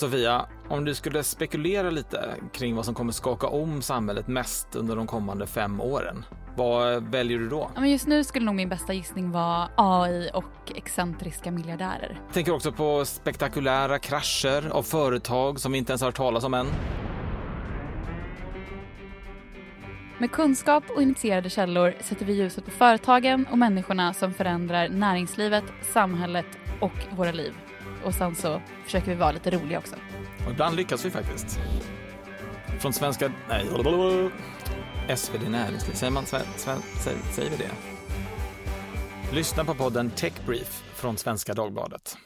Sofia, om du skulle spekulera lite kring vad som kommer skaka om samhället mest under de kommande fem åren, vad väljer du då? Men just nu skulle nog min bästa gissning vara AI och excentriska miljardärer. Jag tänker också på spektakulära krascher av företag som vi inte ens har hört talas om än. Med kunskap och initierade källor sätter vi ljuset på företagen och människorna som förändrar näringslivet, samhället och våra liv. Och sen så försöker vi vara lite roliga också. Och ibland lyckas vi faktiskt. Från svenska... Nej. SvD Näringsliv. Säger man sven, sven, säger vi det? Lyssna på podden Tech Brief från Svenska Dagbladet.